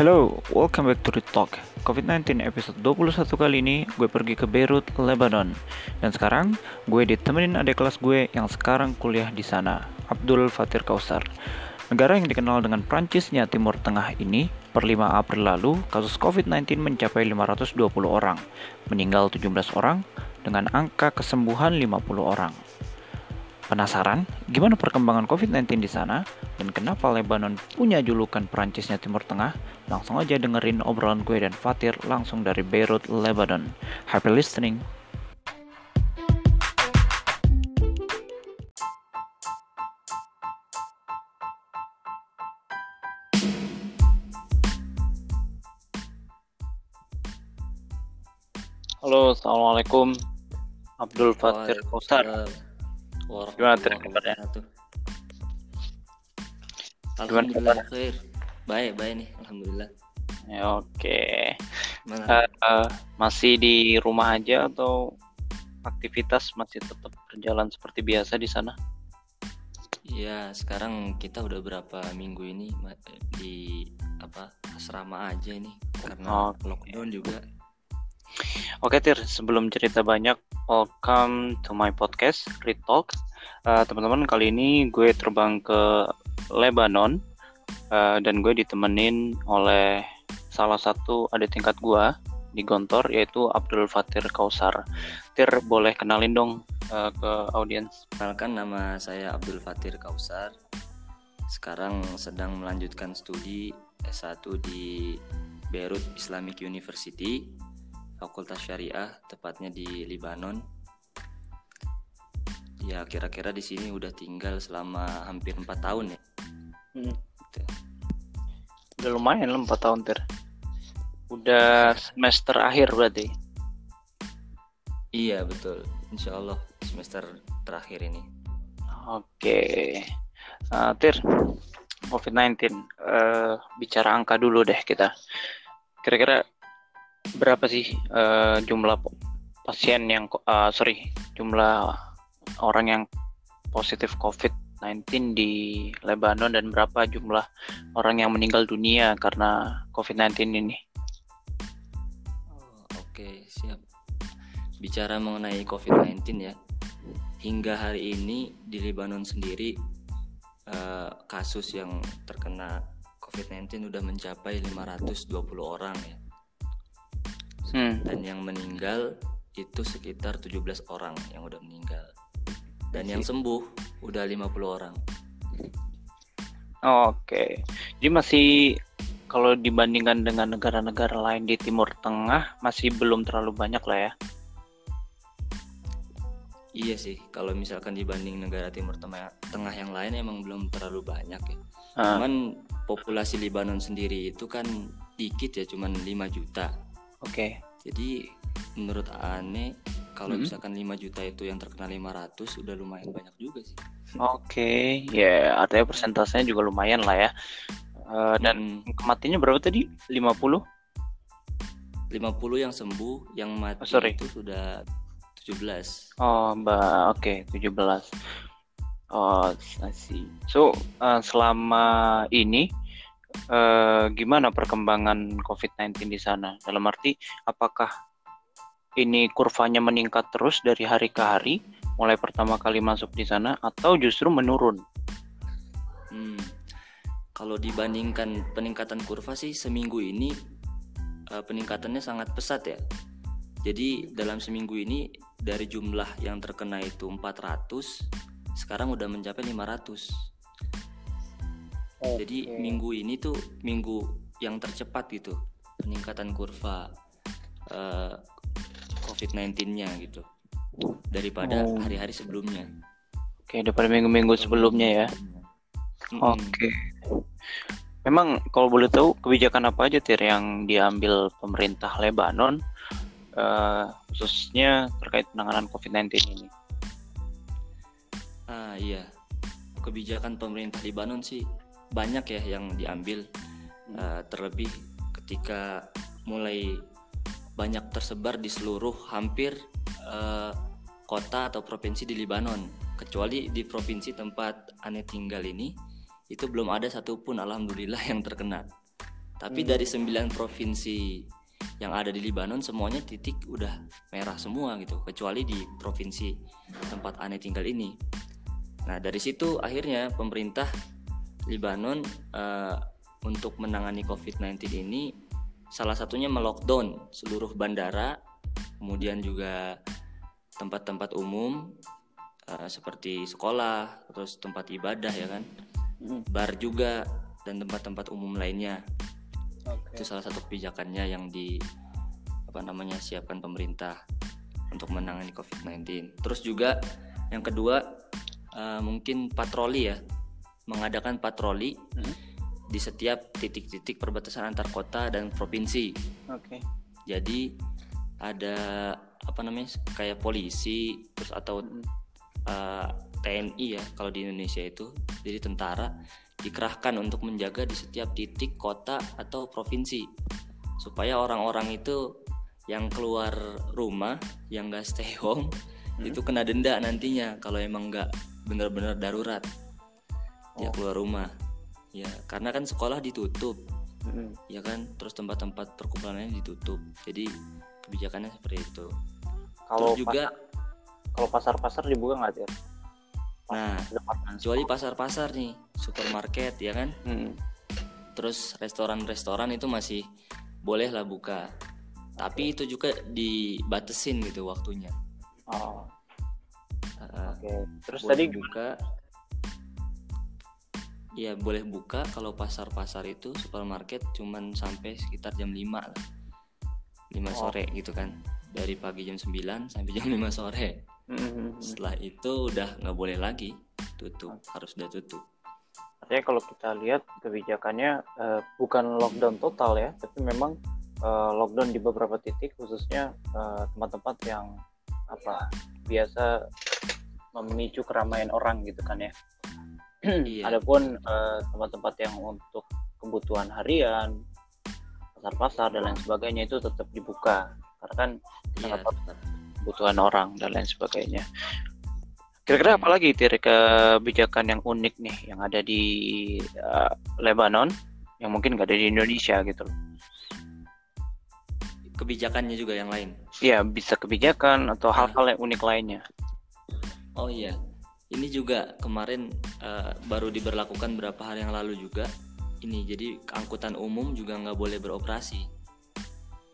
Hello, welcome back to the Talk. COVID-19 episode 21 kali ini gue pergi ke Beirut, Lebanon. Dan sekarang gue ditemenin adik kelas gue yang sekarang kuliah di sana, Abdul Fatir Kausar. Negara yang dikenal dengan Prancisnya Timur Tengah ini, per 5 April lalu, kasus COVID-19 mencapai 520 orang, meninggal 17 orang, dengan angka kesembuhan 50 orang. Penasaran gimana perkembangan COVID-19 di sana dan kenapa Lebanon punya julukan Perancisnya Timur Tengah? Langsung aja dengerin obrolan gue dan Fatir langsung dari Beirut, Lebanon. Happy listening. Halo, Assalamualaikum. Abdul Fatir Kausar. Gimana Ter kabarnya? Alhamdulillah khair. Baik, baik nih, alhamdulillah. Ya, oke. Uh, uh, masih di rumah aja atau aktivitas masih tetap berjalan seperti biasa di sana? Iya, sekarang kita udah berapa minggu ini di apa asrama aja ini karena okay. lockdown juga. Oke Tir, sebelum cerita banyak, welcome to my podcast, Read Talk. Uh, teman-teman, kali ini gue terbang ke Lebanon uh, dan gue ditemenin oleh salah satu adik tingkat gue di Gontor, yaitu Abdul Fatir Kausar. Tir, boleh kenalin dong uh, ke audiens. Kenalkan nama saya Abdul Fatir Kausar. Sekarang sedang melanjutkan studi S1 di Beirut Islamic University Fakultas Syariah, tepatnya di Libanon. Ya kira-kira di sini udah tinggal selama hampir empat tahun ya. Hmm. Gitu. Udah lumayan lah empat tahun ter. Udah semester akhir berarti. Iya betul, Insya Allah semester terakhir ini. Oke, uh, Tir, COVID-19, uh, bicara angka dulu deh kita. Kira-kira berapa sih uh, jumlah pasien yang uh, sorry jumlah orang yang positif COVID-19 di Lebanon dan berapa jumlah orang yang meninggal dunia karena COVID-19 ini? Oh, Oke siap. Bicara mengenai COVID-19 ya, hingga hari ini di Lebanon sendiri uh, kasus yang terkena COVID-19 sudah mencapai 520 orang ya hmm. dan yang meninggal itu sekitar 17 orang yang udah meninggal dan yang sembuh udah 50 orang oke jadi masih kalau dibandingkan dengan negara-negara lain di Timur Tengah masih belum terlalu banyak lah ya Iya sih, kalau misalkan dibanding negara Timur Tengah, Tengah yang lain emang belum terlalu banyak ya. Uh. Cuman populasi Libanon sendiri itu kan dikit ya, cuman 5 juta. Oke. Okay jadi menurut Ane kalau hmm. misalkan 5 juta itu yang terkena 500 udah lumayan banyak juga sih oke okay. ya yeah, artinya persentasenya juga lumayan lah ya uh, dan hmm. kematiannya berapa tadi 50 50 yang sembuh yang mati oh, sorry. itu sudah 17 oh mbak oke okay, 17 oh I see so uh, selama ini eh, gimana perkembangan COVID-19 di sana? Dalam arti, apakah ini kurvanya meningkat terus dari hari ke hari, mulai pertama kali masuk di sana, atau justru menurun? Hmm, kalau dibandingkan peningkatan kurva sih seminggu ini uh, peningkatannya sangat pesat ya. Jadi dalam seminggu ini dari jumlah yang terkena itu 400, sekarang udah mencapai 500 Okay. Jadi minggu ini tuh minggu yang tercepat gitu peningkatan kurva uh, COVID-19-nya gitu daripada oh. hari-hari sebelumnya. Oke, okay, daripada minggu-minggu sebelumnya ya. Mm-hmm. Oke. Okay. Memang kalau boleh tahu kebijakan apa aja Tir yang diambil pemerintah Lebanon uh, khususnya terkait penanganan COVID-19 ini? Ah iya, kebijakan pemerintah Lebanon sih banyak ya yang diambil uh, terlebih ketika mulai banyak tersebar di seluruh hampir uh, kota atau provinsi di Libanon. Kecuali di provinsi tempat aneh tinggal ini itu belum ada satupun alhamdulillah yang terkena. Tapi dari sembilan provinsi yang ada di Libanon semuanya titik udah merah semua gitu, kecuali di provinsi tempat Ane tinggal ini. Nah dari situ akhirnya pemerintah Libanon uh, untuk menangani COVID-19 ini salah satunya melockdown seluruh bandara, kemudian juga tempat-tempat umum uh, seperti sekolah, terus tempat ibadah ya kan, hmm. bar juga dan tempat-tempat umum lainnya okay. itu salah satu kebijakannya yang di apa namanya siapkan pemerintah untuk menangani COVID-19 terus juga yang kedua uh, mungkin patroli ya mengadakan patroli hmm? di setiap titik-titik perbatasan antar kota dan provinsi. Oke. Okay. Jadi ada apa namanya kayak polisi terus atau hmm. uh, eh, TNI ya kalau di Indonesia itu jadi tentara dikerahkan untuk menjaga di setiap titik kota atau provinsi supaya orang-orang itu yang keluar rumah yang gak stay home hmm. itu kena denda nantinya kalau emang nggak benar-benar darurat ya. keluar rumah. Ya karena kan sekolah ditutup. Hmm. ya kan? Terus tempat-tempat perkumpulannya ditutup. Jadi kebijakannya seperti itu. Kalau terus juga kalau pasar-pasar dibuka nggak ya nah kecuali pasar-pasar nih supermarket ya kan? Hmm. terus restoran-restoran itu masih boleh lah buka. Tapi itu juga dibatesin gitu waktunya. Oh. Uh, oke. Okay. terus tadi buka ya boleh buka kalau pasar-pasar itu supermarket cuman sampai sekitar jam 5 lah. 5 oh. sore gitu kan. Dari pagi jam 9 sampai jam 5 sore. Hmm. setelah itu udah nggak boleh lagi. Tutup harus udah tutup. Artinya kalau kita lihat kebijakannya uh, bukan lockdown total ya tapi memang uh, lockdown di beberapa titik khususnya eh, tempat-tempat uh, yang apa biasa memicu keramaian orang gitu kan ya iya. adapun tempat-tempat uh, yang untuk kebutuhan harian pasar-pasar dan lain sebagainya itu tetap dibuka karena kan iya, kebutuhan orang dan lain sebagainya. Kira-kira apa lagi tir kebijakan yang unik nih yang ada di uh, Lebanon yang mungkin nggak ada di Indonesia gitu loh? Kebijakannya juga yang lain? Iya bisa kebijakan atau hal-hal yang unik lainnya. Oh iya, ini juga kemarin uh, baru diberlakukan berapa hari yang lalu juga. Ini jadi angkutan umum juga nggak boleh beroperasi.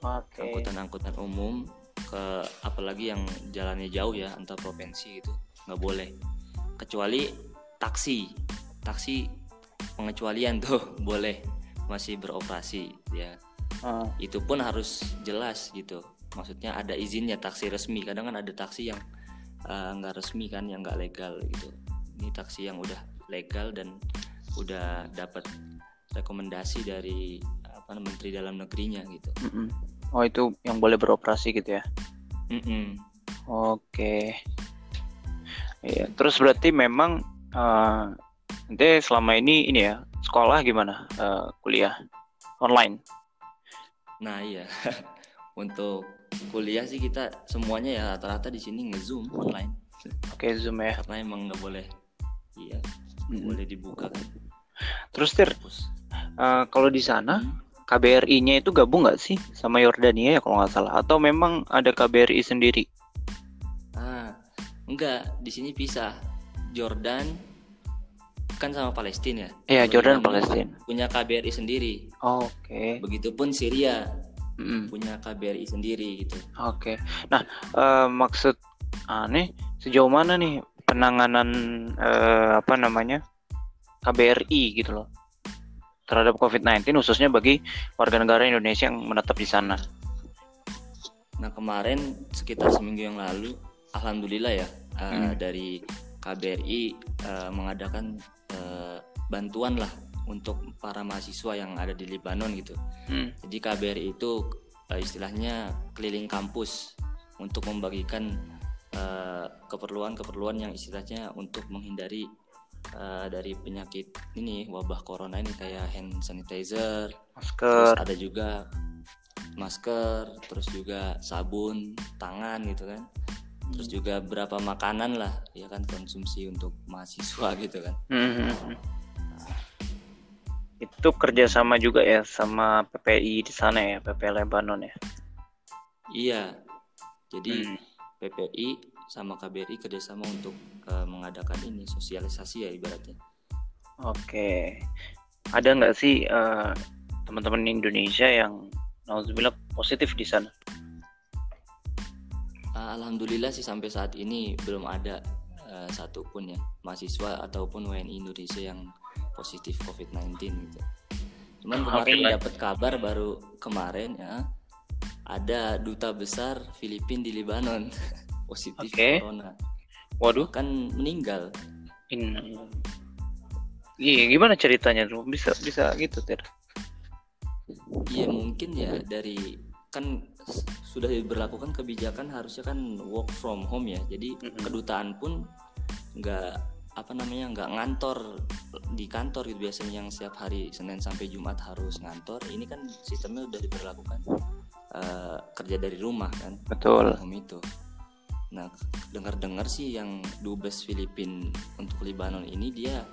Okay. Angkutan-angkutan umum ke apalagi yang jalannya jauh ya antar provinsi gitu nggak boleh kecuali taksi taksi pengecualian tuh boleh masih beroperasi ya uh. itu pun harus jelas gitu maksudnya ada izinnya taksi resmi kadang kan ada taksi yang uh, nggak resmi kan yang nggak legal gitu ini taksi yang udah legal dan udah dapat rekomendasi dari apa menteri dalam negerinya gitu mm -mm. Oh itu yang boleh beroperasi gitu ya? Mm -mm. Oke. Iya. Terus berarti memang uh, nanti selama ini ini ya sekolah gimana uh, kuliah online? Nah iya. Untuk kuliah sih kita semuanya ya rata-rata di sini ngezoom online. Oke zoom ya. Karena emang nggak boleh. Iya. Mm -hmm. boleh dibuka kan. Terus tir, uh, kalau di sana hmm KBRI-nya itu gabung nggak sih sama Yordania ya kalau nggak salah atau memang ada KBRI sendiri? Ah, enggak, di sini pisah. Jordan kan sama Palestina ya. Iya, Jordan Palestina. Punya KBRI sendiri. Oh, Oke. Okay. Begitupun Syria mm. punya KBRI sendiri gitu. Oke. Okay. Nah, uh, maksud aneh sejauh mana nih penanganan uh, apa namanya KBRI gitu loh? terhadap COVID-19 khususnya bagi warga negara Indonesia yang menetap di sana. Nah kemarin sekitar seminggu yang lalu, alhamdulillah ya uh, hmm. dari KBRI uh, mengadakan uh, bantuan lah untuk para mahasiswa yang ada di Lebanon gitu. Hmm. Jadi KBRI itu uh, istilahnya keliling kampus untuk membagikan keperluan-keperluan uh, yang istilahnya untuk menghindari uh, dari penyakit ini wabah corona ini kayak hand sanitizer, masker, terus ada juga masker, terus juga sabun tangan gitu kan, terus hmm. juga berapa makanan lah ya kan konsumsi untuk mahasiswa gitu kan. Hmm. Itu kerjasama juga ya sama PPI di sana ya, PPI Lebanon ya. Iya. Jadi Hmm. PPI sama KBRI kerjasama untuk eh, mengadakan ini sosialisasi ya ibaratnya. Oke. Ada nggak sih eh, teman-teman Indonesia yang nauzubillah positif di sana? Ah, Alhamdulillah sih sampai saat ini belum ada eh, satupun ya mahasiswa ataupun WNI Indonesia yang positif COVID-19 gitu. Cuman kemarin Alhamdulillah. dapat kabar baru kemarin ya ada duta besar Filipina di Lebanon positif Oke. corona. Waduh, Kan meninggal. ini. Iya, gimana ceritanya tuh? Bisa bisa gitu, Tir. Iya mungkin ya dari kan sudah diberlakukan kebijakan harusnya kan work from home ya. Jadi Mm-mm. kedutaan pun nggak apa namanya nggak ngantor di kantor gitu biasanya yang setiap hari Senin sampai Jumat harus ngantor. Ini kan sistemnya udah diberlakukan eh, kerja dari rumah kan Betul. home itu. Nah dengar-dengar sih yang dubes Filipin untuk Lebanon ini dia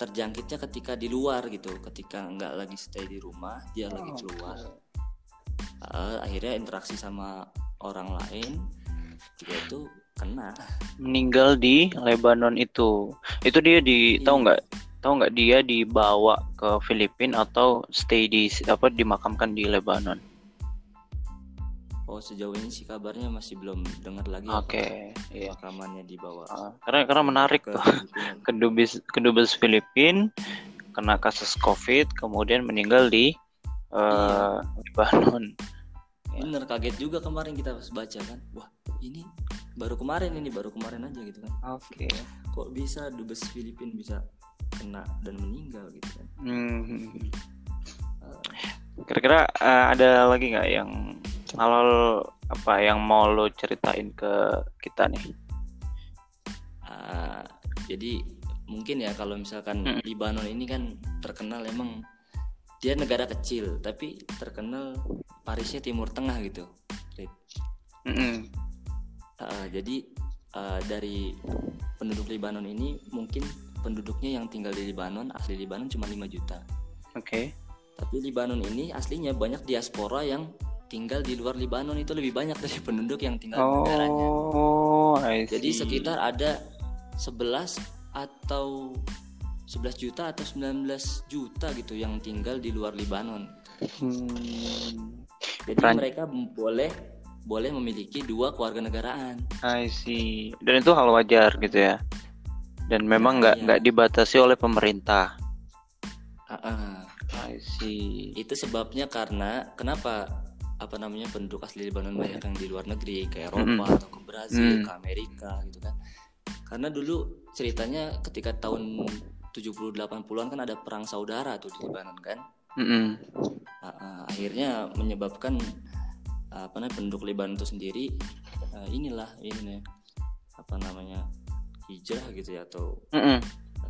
terjangkitnya ketika di luar gitu, ketika nggak lagi stay di rumah dia lagi keluar. Eh, akhirnya interaksi sama orang lain juga itu kena. Meninggal di Lebanon itu. Itu dia di Iya. tahu nggak? Tahu nggak dia dibawa ke Filipina atau stay di apa dimakamkan di Lebanon? Oh sejauh ini sih kabarnya masih belum dengar lagi Oke, apakah iya. pemakamannya dibawa Ah, karena karena menarik ke tuh. Filipina. kedubes kedubes Filipin kena kasus COVID kemudian meninggal di eh, Lebanon. Bener kaget juga kemarin kita pas baca kan. Wah ini baru kemarin ini baru kemarin aja gitu kan. Oke. Kok bisa dubes Filipin bisa kena dan meninggal gitu kan. Hmm. Kira-kira eh, ada lagi nggak yang hal apa yang mau lo ceritain ke kita nih? Ah, jadi mungkin ya kalau misalkan Mm. Libanon ini kan terkenal emang dia negara kecil tapi terkenal Parisnya Timur Tengah gitu. Rit. Mm-mm. Ah, jadi ah, dari penduduk Libanon ini mungkin penduduknya yang tinggal di Libanon asli Libanon cuma 5 juta. Oke. Tapi Libanon ini aslinya banyak diaspora yang tinggal di luar Libanon itu lebih banyak dari penduduk yang tinggal di negaranya. Oh, Jadi sekitar ada 11 atau 11 juta atau 19 juta gitu yang tinggal di luar Libanon. Hmm, Jadi Keren. mereka boleh boleh memiliki dua keluarga negaraan. I see. Dan itu hal wajar gitu ya. Dan memang nggak iya. nggak dibatasi oleh pemerintah. I see. Itu sebabnya karena kenapa apa namanya penduduk asli Libanon banyak yang di luar negeri ke Eropa Mm-mm. atau ke Brazil, Mm. ke Amerika gitu kan. Karena dulu ceritanya ketika tahun 70 80-an kan ada perang saudara tuh di Libanon kan. Mm-mm. Ah, ah, akhirnya menyebabkan ah, apa namanya penduduk Lebanon itu sendiri ah, inilah ini apa namanya hijrah gitu ya atau Mm-mm.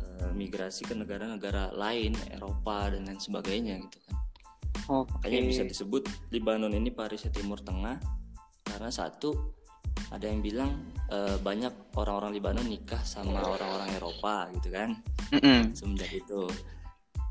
eh, migrasi ke negara-negara lain Eropa dan lain sebagainya gitu kan Oke. makanya bisa disebut Lebanon ini Parisnya Timur Tengah karena satu ada yang bilang eh, banyak orang-orang Lebanon nikah sama orang-orang Eropa gitu kan Mm-mm. semenjak itu.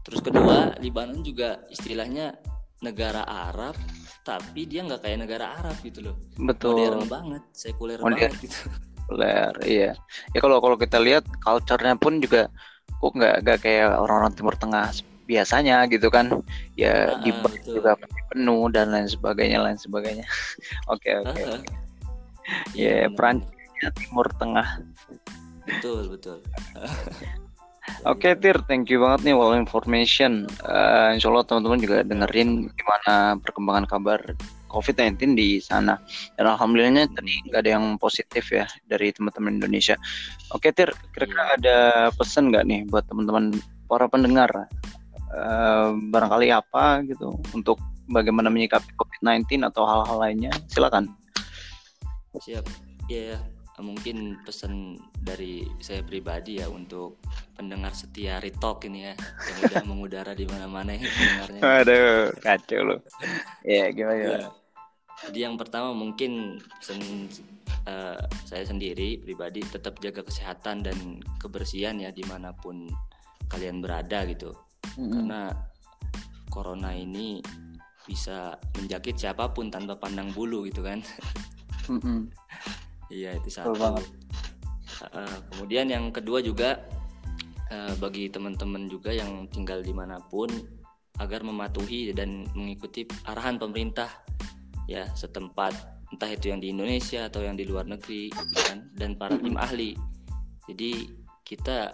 Terus kedua, Libanon juga istilahnya negara Arab, tapi dia nggak kayak negara Arab gitu loh. Betul. Modern banget, sekuler Modern. banget gitu. Populer, iya. Ya kalau kalau kita lihat culture-nya pun juga kok nggak nggak kayak orang-orang Timur Tengah biasanya gitu kan. Ya Ah, di ah, juga penuh dan lain sebagainya lain sebagainya. Oke oke. Heeh. Ya, benar, Prancisnya Timur Tengah. betul betul. Oke Tir, thank you banget nih all information. Eh, insya Allah teman-teman juga dengerin gimana perkembangan kabar COVID-19 di sana. Dan alhamdulillahnya tadi nggak ada yang positif ya dari teman-teman Indonesia. Oke Tir, kira-kira Iya. ada pesan nggak nih buat teman-teman para pendengar? Eh, barangkali apa gitu untuk bagaimana menyikapi COVID-19 atau hal-hal lainnya? Silakan. Siap. Ya, mungkin pesan dari saya pribadi ya untuk pendengar setia Retalk ini ya yang udah mengudara di mana-mana ya pendengarnya. Aduh, kacau loh. Ya, gimana? gimana? Ya. Jadi yang pertama mungkin pesan eh, saya sendiri pribadi tetap jaga kesehatan dan kebersihan ya di mana pun kalian berada gitu. Mm-mm. Karena corona ini bisa menjakit siapa pun tanpa pandang bulu gitu kan iya itu satu. Uh, kemudian yang kedua juga uh, bagi teman-teman juga yang tinggal di mana pun agar mematuhi dan mengikuti arahan pemerintah ya setempat. Entah itu yang di Indonesia atau yang di luar negeri kan? Dan para tim ahli. Jadi kita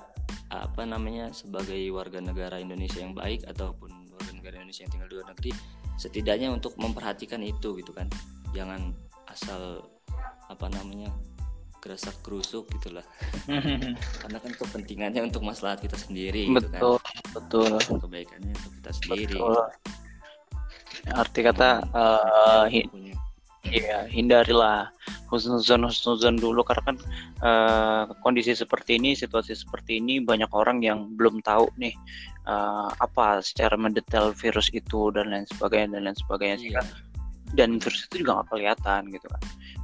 apa namanya sebagai warga negara Indonesia yang baik ataupun warga negara Indonesia yang tinggal di luar negeri setidaknya untuk memperhatikan itu gitu kan? Jangan asal apa namanya gerasak gerusuk gitulah karena kan kepentingannya untuk masalah kita sendiri betul gitu kan. betul kebaikannya untuk kita sendiri betul. arti kata uh, Iya, hindarilah husnuzon husnuzon dulu karena kan uh, kondisi seperti ini, situasi seperti ini banyak orang yang belum tahu nih uh, apa secara mendetail virus itu dan lain sebagainya dan lain sebagainya iya. Dan virus itu juga nggak kelihatan gitu kan.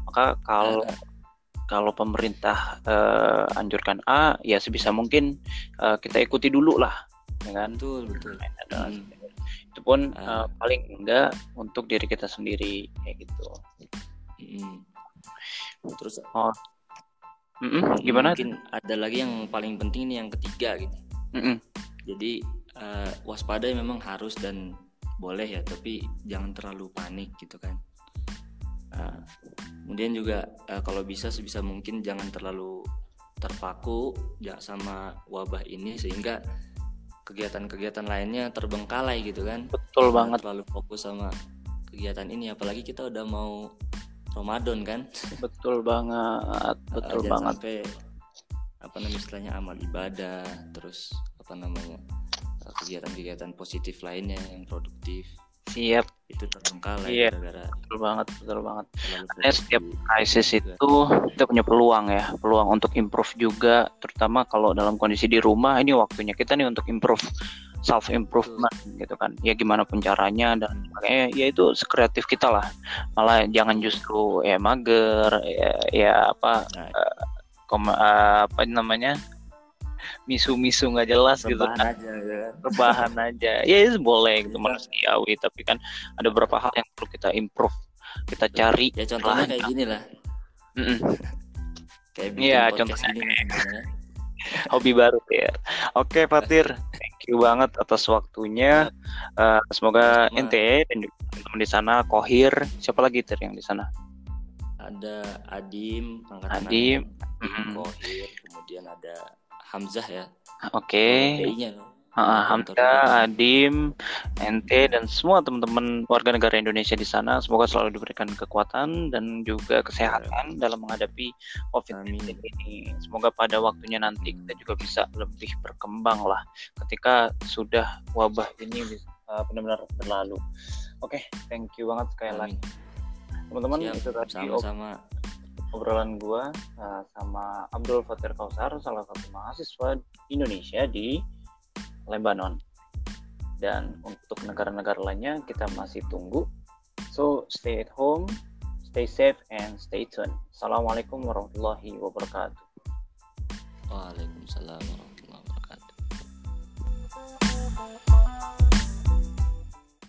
Maka kalau uh. kalau pemerintah uh, anjurkan A, ya sebisa mungkin uh, kita ikuti dulu lah, ya kan? Betul betul. Hmm itu pun uh, uh, paling enggak untuk diri kita sendiri kayak gitu mm. terus oh mm -mm, gimana mungkin ada lagi yang paling penting ini yang ketiga gitu mm -mm. jadi uh, waspada memang harus dan boleh ya tapi jangan terlalu panik gitu kan. Uh, kemudian juga uh, kalau bisa sebisa mungkin jangan terlalu terpaku ya sama wabah ini sehingga kegiatan-kegiatan lainnya terbengkalai gitu kan. Betul banget. terlalu fokus sama kegiatan ini apalagi kita udah mau Ramadan kan. Betul banget betul uh, banget. sampai apa namanya istilahnya amal ibadah terus apa namanya kegiatan-kegiatan positif lainnya yang produktif. Siap. Itu terbengkalai iya. gara-gara betul banget betul banget. karena setiap krisis itu kita punya peluang ya peluang untuk improve juga terutama kalau dalam kondisi di rumah ini waktunya kita nih untuk improve self improvement gitu kan. Ya gimana pun caranya dan makanya ya itu sekreatif kita lah. Malah jangan justru ya mager ya, ya apa nah, uh, kom, uh, apa namanya misu-misu nggak jelas gitu kan. aja, ya. Kan? rebahan aja. Ya itu boleh gitu manusiawi tapi kan ada beberapa hal yang perlu kita improve kita cari ya contohnya kayak gini lah. Mm -mm. kayak iya contohnya. gini, hobi baru ya. Oke Fatir thank you banget atas waktunya. Uh, semoga Sama. ente dan teman di sana Kohir siapa lagi ter yang di sana? Ada Adim Adim, Adim Kohir kemudian ada Hamzah ya. Oke. Okay. Uh, Hamzah, Adim, Ente dan semua teman-teman warga negara Indonesia di sana semoga selalu diberikan kekuatan dan juga kesehatan dalam menghadapi COVID-19 ini. Semoga pada waktunya nanti kita juga bisa lebih berkembang lah ketika sudah wabah ini uh, benar-benar berlalu. Oke, okay, thank you banget sekali lagi. Teman-teman itu tadi sama-sama obrolan gua uh, sama Abdul Fatir Kausar, salah satu mahasiswa Indonesia di Lebanon. Dan untuk negara-negara lainnya kita masih tunggu. So stay at home, stay safe and stay tuned. Assalamualaikum warahmatullahi wabarakatuh. Waalaikumsalam warahmatullahi wabarakatuh.